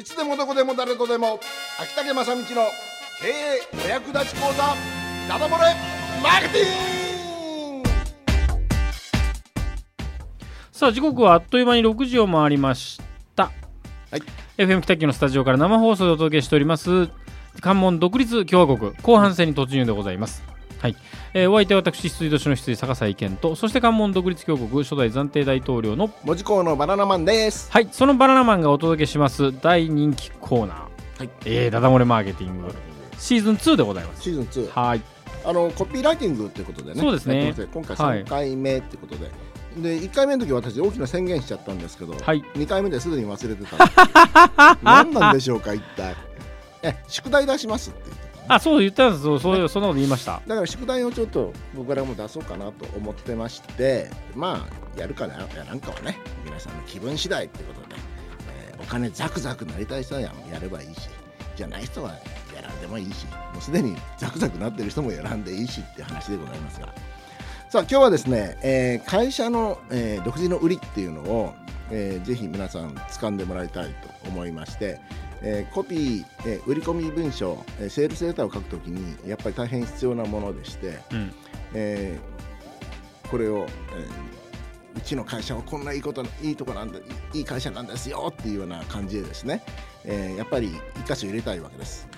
いつでもどこでも誰とでも。秋竹正道の経営お役立ち講座ダダ漏れマーケティング。さあ時刻はあっという間に6時を回りました、はい。FM 北九のスタジオから生放送でお届けしております。関門独立共和国後半戦に突入でございますはい、えーお相手は私羊年の羊坂井健とそして関門独立共和国初代暫定大統領の文字工のバナナマンです。はい。そのバナナマンがお届けします大人気コーナー、はい。えーダダ漏れマーケティングシーズン2でございます。シーズン2はい。あのコピーライティングということでね。そうですね。今回3回目ってことで、で1回目の時私大きな宣言しちゃったんですけど、はい。2回目ですでに忘れてた 何なんでしょうか一体。え宿題出しますってあそう言ったんです。そうそうそんなこと言いました。だから宿題をちょっと僕らも出そうかなと思ってましてまあやるかなやらんかはね皆さんの気分次第ってことで、えーお金ザクザクなりたい人はやればいいしじゃない人はやらんでもいいしもうすでにザクザクなってる人もやらんでいいしって話でございますが。さあ今日はですね、えー会社の、えー独自の売りっていうのを、えーぜひ皆さん掴んでもらいたいと思いまして、えーコピー、えー売り込み文書、えーセールスレターを書くときにやっぱり大変必要なものでして、うんえーこれを、えーうちの会社はこんないいこといいとこなんだいいい会社なんですよっていうような感じでですね、えーやっぱり一箇所入れたいわけです。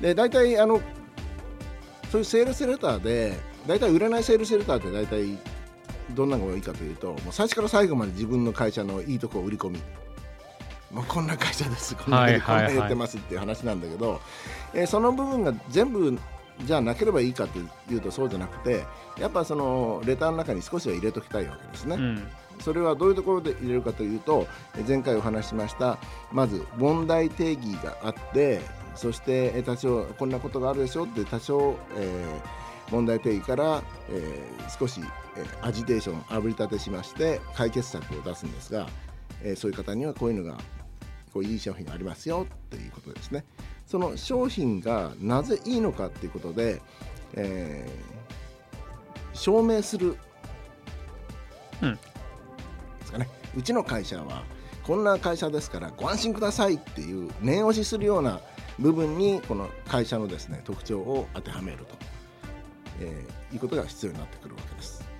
で大体あのそういうセールスレターで大体売れないセールスレターって大体どんなのがいいかというともう最初から最後まで自分の会社のいいとこを売り込みもうこんな会社です。こんなはい。にこんない言ってますっていう話なんだけど、えーその部分が全部じゃあなければいいかというとそうじゃなくてやっぱそのレターの中に少しは入れときたいわけですね。うん。それはどういうところで入れるかというとえ前回お話ししましたまず問題定義があってそしてえ多少こんなことがあるでしょって多少、えー問題定義から、えー少し、えーアジテーションあぶり立てしまして解決策を出すんですが、えーそういう方にはこういうのがこういい商品がありますよっていうことですね。その商品がなぜいいのかっていうことで、えー証明するうん。ですかね。うちの会社はこんな会社ですからご安心くださいっていう念押しするような部分にこの会社のですね特徴を当てはめると、えーいうことが必要になってくるわけです。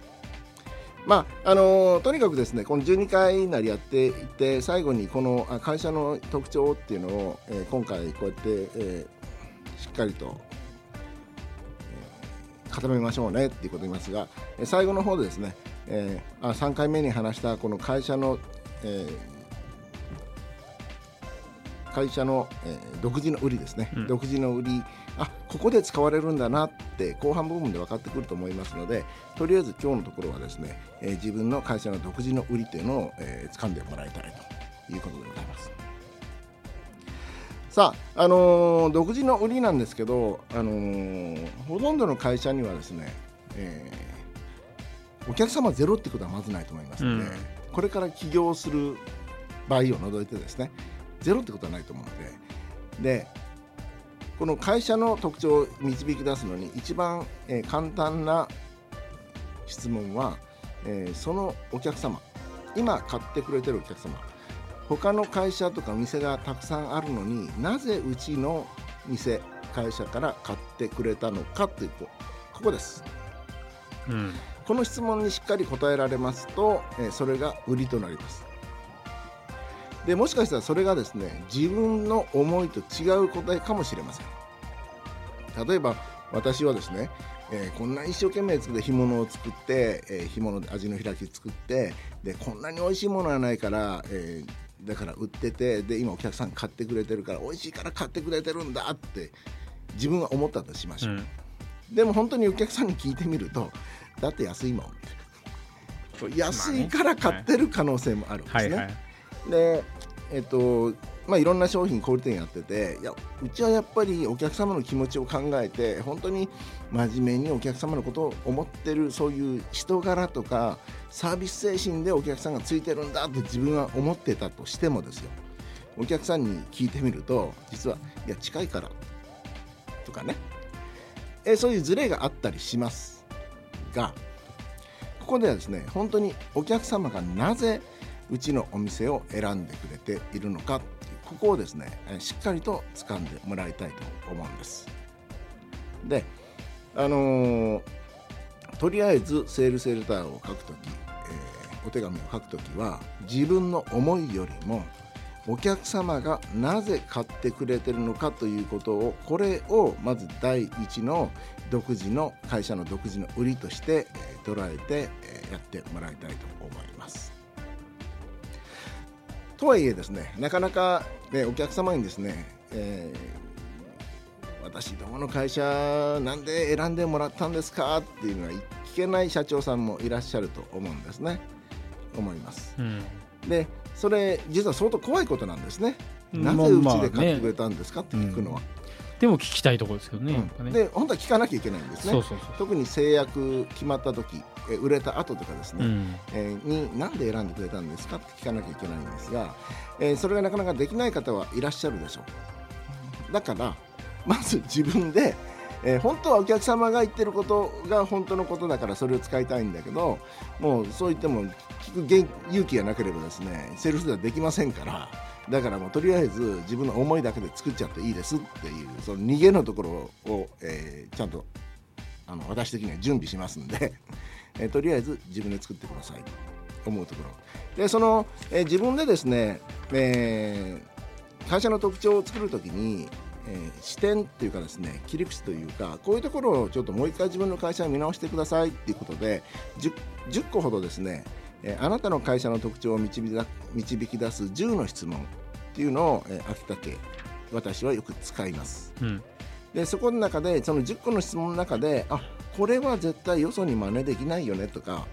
まああのとにかくですねこの12回なりやっていって最後にこのあ会社の特徴っていうのを、えー今回こうやって、えーしっかりと、えー固めましょうねっていうことを言いますが、えー最後の方でですね、えーあ3回目に話したこの会社の、えー会社の、えー独自の売りですね、うん。独自の売り。あここで使われるんだなって後半部分で分かってくると思いますのでとりあえず今日のところはですね、えー自分の会社の独自の売りというのを、えー掴んでもらいたいということでございます。さあ、あのー独自の売りなんですけど、あのーほとんどの会社にはですね、えーお客様ゼロってことはまずないと思いますので、うんこれから起業する場合を除いてですねゼロってことはないと思うのででこの会社の特徴を導き出すのに一番、えー簡単な質問は、えーそのお客様今買ってくれてるお客様他の会社とか店がたくさんあるのになぜうちの店会社から買ってくれたのかというとここです。うん。この質問にしっかり答えられますと、えーそれが売りとなりますでもしかしたらそれがですね自分の思いと違う答えかもしれません。例えば私はですね、えーこんな一生懸命作って干物を作って、えー干物で味の開き作ってでこんなに美味しいものはないから、えーだから売っててで今お客さん買ってくれてるから美味しいから買ってくれてるんだって自分は思ったとしましょう、うん。でも本当にお客さんに聞いてみるとだって安いもん。って安いから買ってる可能性もあるんですね。でえっとまあ、いろんな商品小売店やってていやうちはやっぱりお客様の気持ちを考えて本当に真面目にお客様のことを思ってるそういう人柄とかサービス精神でお客さんがついてるんだって自分は思ってたとしてもですよ。お客さんに聞いてみると実はいや近いからとかね。えそういうズレがあったりしますがここではですね本当にお客様がなぜうちのお店を選んでくれているのかここをですねしっかりと掴んでもらいたいと思うんです。であのーとりあえずセールセールターを書くとき、えーお手紙を書くときは自分の思いよりもお客様がなぜ買ってくれてるのかということをこれをまず第一の独自の会社の独自の売りとして、え捉えて、えやってもらいたいと思います。とはいえですねなかなか、ね、お客様にですね、えー私どもの会社なんで選んでもらったんですかっていうのは聞けない社長さんもいらっしゃると思うんですね。思います。うん。でそれ実は相当怖いことなんですね。なまあぜうまあね。ちで買ってくれたんですかって聞くのは、でも聞きたいところですけどね,、うん。で本当は聞かなきゃいけないんですね。特に制約決まった時え売れた後とかですね、うん。えーに何で選んでくれたんですかって聞かなきゃいけないんですが、えーそれがなかなかできない方はいらっしゃるでしょう。だからまず自分で、えー本当はお客様が言ってることが本当のことだからそれを使いたいんだけどもうそう言っても聞く元勇気がなければですねセールスではできませんからだからもうとりあえず自分の思いだけで作っちゃっていいですっていうその逃げのところを、えーちゃんとあの私的には準備しますんで、えーとりあえず自分で作ってくださいと思うところ。でその、えー自分でですね、えー会社の特徴を作るときに、えー視点っていうかですね切り口というかこういうところをちょっともう一回自分の会社を見直してくださいっていうことで 10, 10個ほどですね、えーあなたの会社の特徴を導きだ導き出す10の質問っていうのを、えー秋田家私はよく使います。うん。でそこの中でその10個の質問の中であこれは絶対よそに真似できないよねとか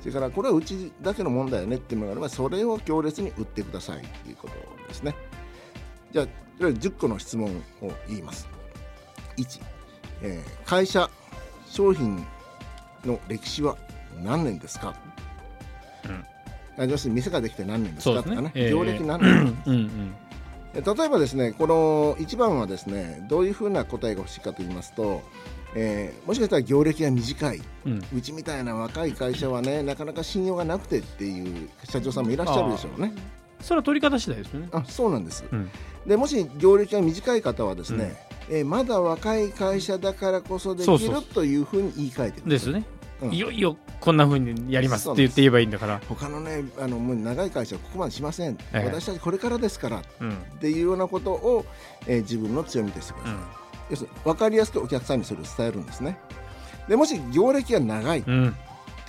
それからこれはうちだけのもんだよねっていうのがあればそれを強烈に売ってくださいということですね。じゃあとりあえず10個の質問を言います。1、えー会社商品の歴史は何年ですか、あ要するに店ができて何年ですかとかね。ねええ業歴何年え例えばですねこの1番はですねどういうふうな答えが欲しいかと言いますと、えーもしかしたら業歴が短い。うん。うちみたいな若い会社はねなかなか信用がなくてっていう社長さんもいらっしゃるでしょうね。それは取り方次第ですよね。あそうなんです、うん。でもし業歴が短い方はですね、えーまだ若い会社だからこそできるというふうに言い換えてるですね、うん。いよいよこんなふうにやりますって言って言えばいいんだから。他のねあのもう長い会社はここまでしません、ええ。私たちこれからですからっうん。ていうようなことを、えー自分の強みとしてください、要するに分かりやすくお客さんにそれを伝えるんですね。でもし業歴が長い。うん。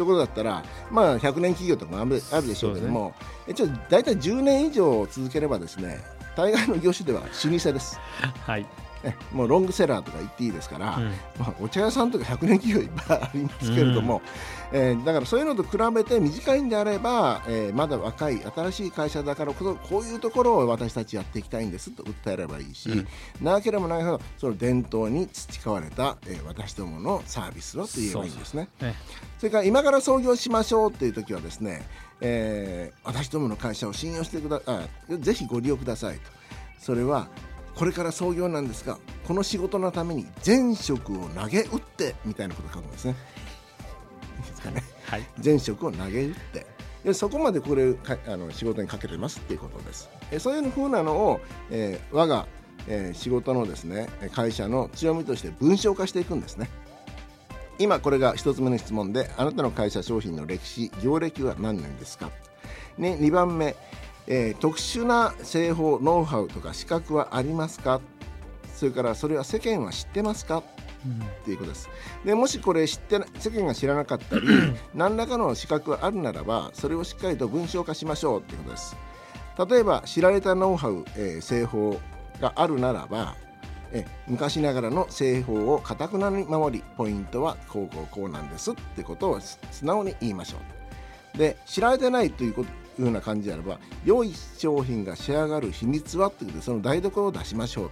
ことだったら、まあ、100年企業とかもあるあるでしょうけども、一応大体10年以上続ければですね大概の業種では老舗です。はい、え もうロングセラーとか言っていいですから、うん。まあ、お茶屋さんとか100年企業いっぱいありますけれども、えーだからそういうのと比べて短いんであれば、えーまだ若い新しい会社だからこそこういうところを私たちやっていきたいんですと訴えればいいし、うん。長ければ長いほどその伝統に培われた、えー私どものサービスをと言えばいいんですね。ねそれから今から創業しましょうっていう時はですね、えー私どもの会社を信用してくだあぜひご利用くださいと。それはこれから創業なんですがこの仕事のために全職を投げ打ってみたいなことを書くんですね。いいですかねはい 全職を投げ打ってでそこまでこれかあの仕事にかけてますっていうことです。えそういうふうなのを、えー我が、えー仕事のですね会社の強みとして文章化していくんですね。今これが一つ目の質問であなたの会社商品の歴史業歴は何年ですか、ね、2番目、えー特殊な製法ノウハウとか資格はありますか？それからそれは世間は知ってますか？っていうことです。でもしこれ知ってな世間が知らなかったり 何らかの資格があるならばそれをしっかりと文章化しましょうっていうことです。例えば知られたノウハウ、えー製法があるならばえ昔ながらの製法をかたくなに守りポイントはこうこうこうなんですってことをす素直に言いましょう。で知られてないというこというふうな感じであれば良い商品が仕上がる秘密はということでその台所を出しましょう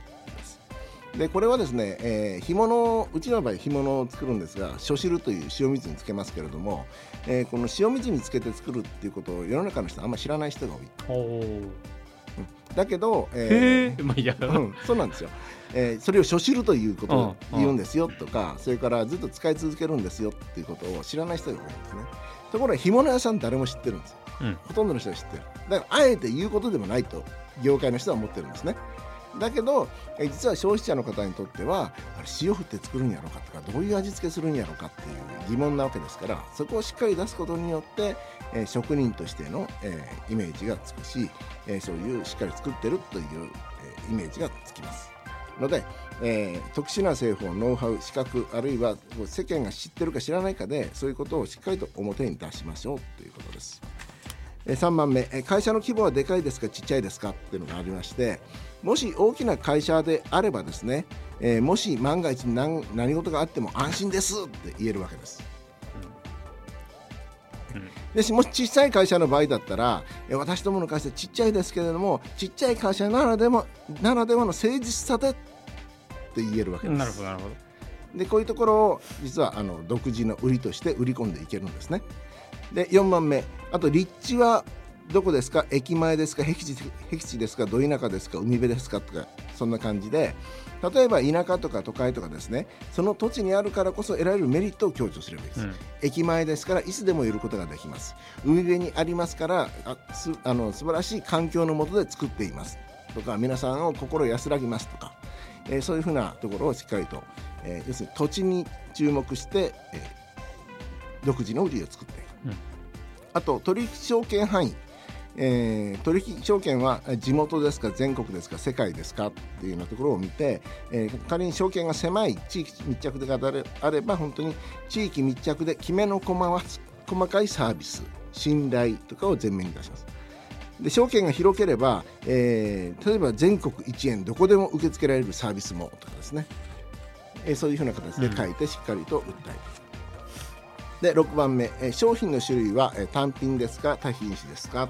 でこれはですね、えー干物うちの場合干物を作るんですが初汁という塩水につけますけれども、えーこの塩水につけて作るっていうことを世の中の人はあんまり知らない人が多い。だけど、へええまあいいや、ーうん、そうなんですよ、えーそれを初汁ということをうん。言うんですよとかそれからずっと使い続けるんですよっていうことを知らない人が多いんですねところが干物屋さん誰も知ってるんですよ、うん。ほとんどの人が知ってる。だからあえて言うことでもないと業界の人は思ってるんですね。だけどえ実は消費者の方にとってはあれ塩振って作るんやろうかとかどういう味付けするんやろうかっていう疑問なわけですからそこをしっかり出すことによって、えー職人としての、えーイメージがつくし、えーそういうしっかり作ってるという、えーイメージがつきますので、えー特殊な製法ノウハウ資格あるいは世間が知ってるか知らないかでそういうことをしっかりと表に出しましょうということです。え3番目え会社の規模はでかいですかちっちゃいですかっていうのがありましてもし大きな会社であればですね、えもし万が一何何事があっても安心ですって言えるわけです。でしもし小さい会社の場合だったらえー私どもの会社ちっちゃいですけれどもちっちゃい会社ならでもならではの誠実さでって言えるわけです。なるほどなるほど。でこういうところを実はあの独自の売りとして売り込んでいけるんですね。で4番目あと立地はどこですか？駅前ですか？僻地僻地ですか？ど田舎ですか？海辺ですか？とかそんな感じで例えば田舎とか都会とかですねその土地にあるからこそ得られるメリットを強調すればいいです、うん。駅前ですからいつでもいることができます。海辺にありますからあすあの素晴らしい環境の下で作っています。とか皆さんを心安らぎますとか、えーそういうふうなところをしっかりと、えー要するに土地に注目して、えー独自の売りを作っていく、うん。あと取引証券範囲えー取引証券はえ地元ですか全国ですか世界ですかっていうようなところを見て、えー仮に証券が狭い地域密着であれば本当に地域密着できめの細は細かいサービス信頼とかを前面に出します。で証券が広ければ、えー例えば全国一円どこでも受け付けられるサービスもとかですね、えーそういうふうな形で書いてしっかりと訴える、で6番目、えー商品の種類は、えー単品ですか多品種ですか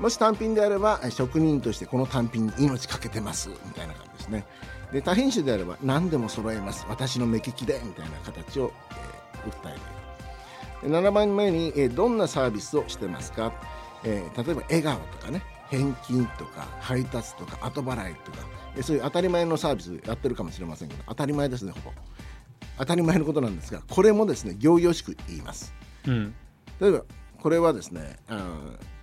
もし単品であればえー職人としてこの単品に命かけてますみたいな感じですね。で多品種であれば何でも揃えます。私の目利きでみたいな形を、えー訴える。で7番目に、えーどんなサービスをしてますか、えー例えば笑顔とかね。返金とか配達とか後払いとか。えーそういう当たり前のサービスやってるかもしれませんけど当たり前ですねほぼ。当たり前のことなんですがこれもですね行々しく言います。うん。例えばこれはですねあー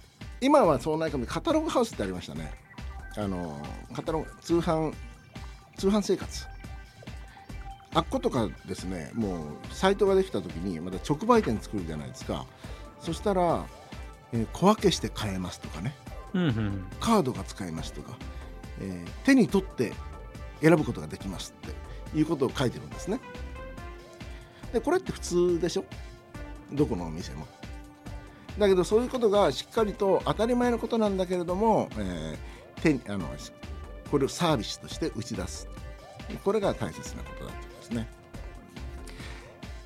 今はそうないかもカタログハウスってありましたね。あのカタログ通販通販生活。あっことかですねもうサイトができた時にまた直売店作るじゃないですか。そしたら、えー小分けして買えますとかね。うんうん。カードが使えますとか、えー手に取って選ぶことができますっていうことを書いてるんですね。でこれって普通でしょ？どこのお店もだけどそういうことがしっかりと当たり前のことなんだけれども、えー手にあのこれをサービスとして打ち出す。これが大切なことだということですね。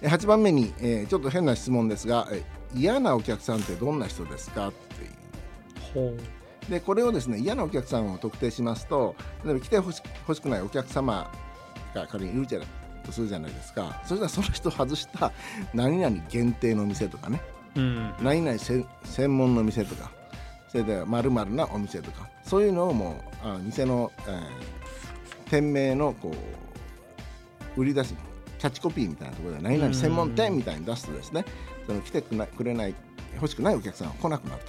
え8番目に、えーちょっと変な質問ですが、えー嫌なお客さんってどんな人ですか？っていう。でこれをですね嫌なお客さんを特定しますと例えば来てほし欲しくないお客様が仮にいるじゃないとするじゃないですか。そしたらその人を外した何々限定の店とかねうん何々専門の店とかそれでまるなお店とかそういうのをもうあ店の、えー店名のこう売り出しキャッチコピーみたいなところで何々専門店みたいに出すとですねその来てくなくれない欲しくないお客さんは来なくなる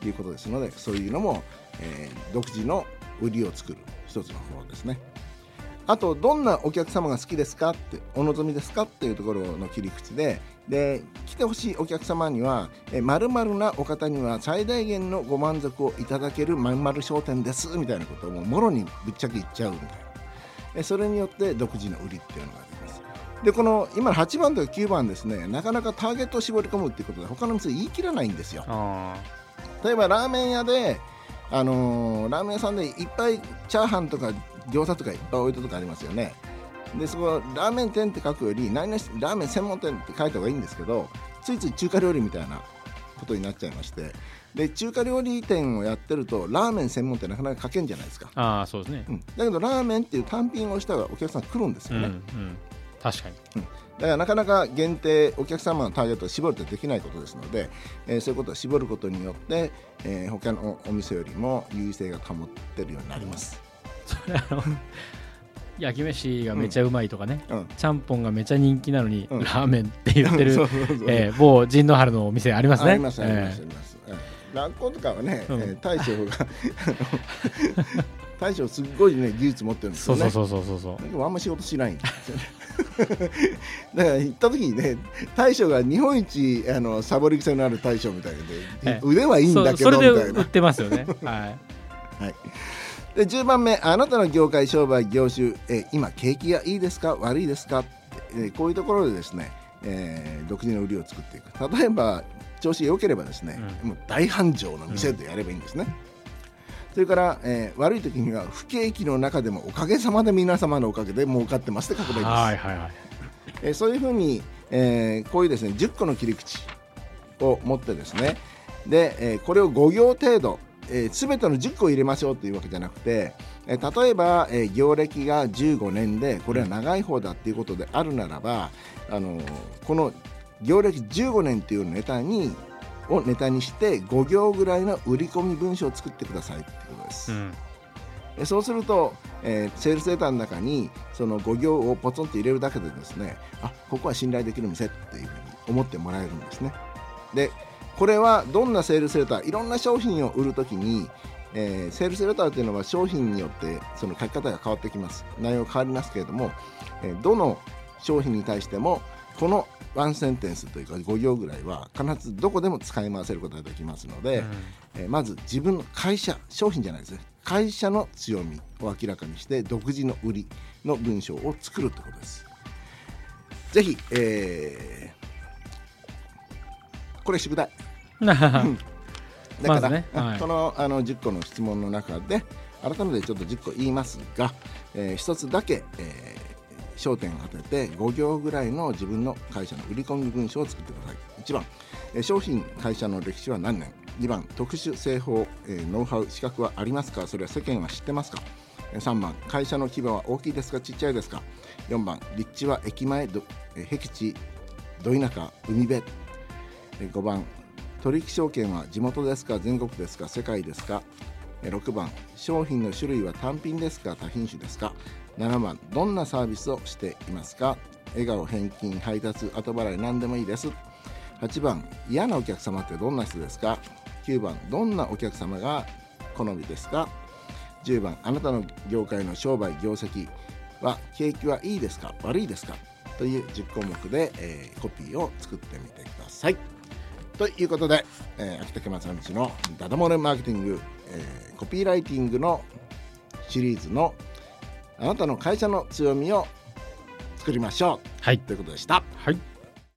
ということですのでそういうのも、えー独自の売りを作る一つの方法ですね。あとどんなお客様が好きですかってお望みですかっていうところの切り口でで来てほしいお客様にはまるなお方には最大限のご満足をいただけるまんまる商店ですみたいなことをもうもろにぶっちゃけ言っちゃうみたいな。えそれによって独自の売りっていうのがあります。でこの今の8番とか9番ですねなかなかターゲットを絞り込むっていうことで他の店言い切らないんですよ。あ例えばラーメン屋で、あのーラーメン屋さんでいっぱいチャーハンとか餃子とかいっぱい置いたとかありますよね。でそこラーメン店って書くより何々ラーメン専門店って書いた方がいいんですけどついつい中華料理みたいなことになっちゃいまして。で中華料理店をやってるとラーメン専門店なかなか書けんじゃないですか、ああそうですね。うん、だけどラーメンっていう単品をしたらお客さん来るんですうんうよね、ん。確かに。だからなかなか限定お客様のターゲットを絞るってできないことですので、えーそういうことを絞ることによって、えー他のお店よりも優位性が保ってるようになります。それあの焼き飯がめちゃうまいとかね、うん。ちゃんぽんがめちゃ人気なのに、うん。ラーメンって言ってる、そうそうそう。えー某神野原のお店ありますね。ありますありますあえります、うん。学校とかはね、うんえー大将が 大将すっごいね技術持ってるんーですよね。そうそうそうそうそうあんま仕事しないんですよね。だから行った時にね大将が日本一あのサボり癖のある大将みたいで、ええ。腕はいいんだけそそれでどみたいな。売ってますよね。はい。で10番目あなたの業界商売業種、えー今景気がいいですか？悪いですか？えーこういうところでですね、えー独自の売りを作っていく。例えば調子が良ければですね、もう大繁盛の店でやればいいんですね、それから、えー悪い時には不景気の中でもおかげさまで皆様のおかげで儲かってますって書けばいいんです、はいはいはい。えーそういうふうに、えーこういうですね10個の切り口を持ってですねで、えーこれを5行程度、えー、全ての10個入れましょうというわけじゃなくて、えー例えば、えー業歴が15年でこれは長い方だっていうことであるならば、あのーこの業歴15年っていうネタにをネタにして5行ぐらいの売り込み文章を作ってくださいっていうことです。うん。えそうすると、えーセールスデータの中にその5行をポツンと入れるだけでですねあここは信頼できる店っていうふうに思ってもらえるんですねでこれはどんなセールスレターいろんな商品を売るときに、えーセールスレターというのは商品によってその書き方が変わってきます。内容変わりますけれども、えーどの商品に対してもこのワンセンテンスというか5行ぐらいは必ずどこでも使い回せることができますので、えーまず自分の会社商品じゃないですね。会社の強みを明らかにして独自の売りの文章を作るということです。ぜひ、えーこれ宿題。うん。だから、ねはい。このあの10個の質問の中で改めてちょっと10個言いますが、えー、1つだけ、えー焦点を当てて5行ぐらいの自分の会社の売り込み文章を作ってください。1番、えー商品会社の歴史は何年。2番特殊製法、えーノウハウ資格はありますか？それは世間は知ってますか？えー3番会社の規模は大きいですか？ちっちゃいですか？4番立地は駅前どえー僻地ど田舎海辺。えー5番取引証券は地元ですか全国ですか世界ですか？6番商品の種類は単品ですか多品種ですか？7番どんなサービスをしていますか？笑顔返金配達後払い何でもいいです。8番嫌なお客様ってどんな人ですか？9番どんなお客様が好みですか？10番あなたの業界の商売業績は景気はいいですか？悪いですか？という10項目で、えーコピーを作ってみてください。ということで、えー秋竹正道のダダ漏れマーケティング、えーコピーライティングのシリーズのあなたの会社の強みを作りましょはい。うということでした。はい。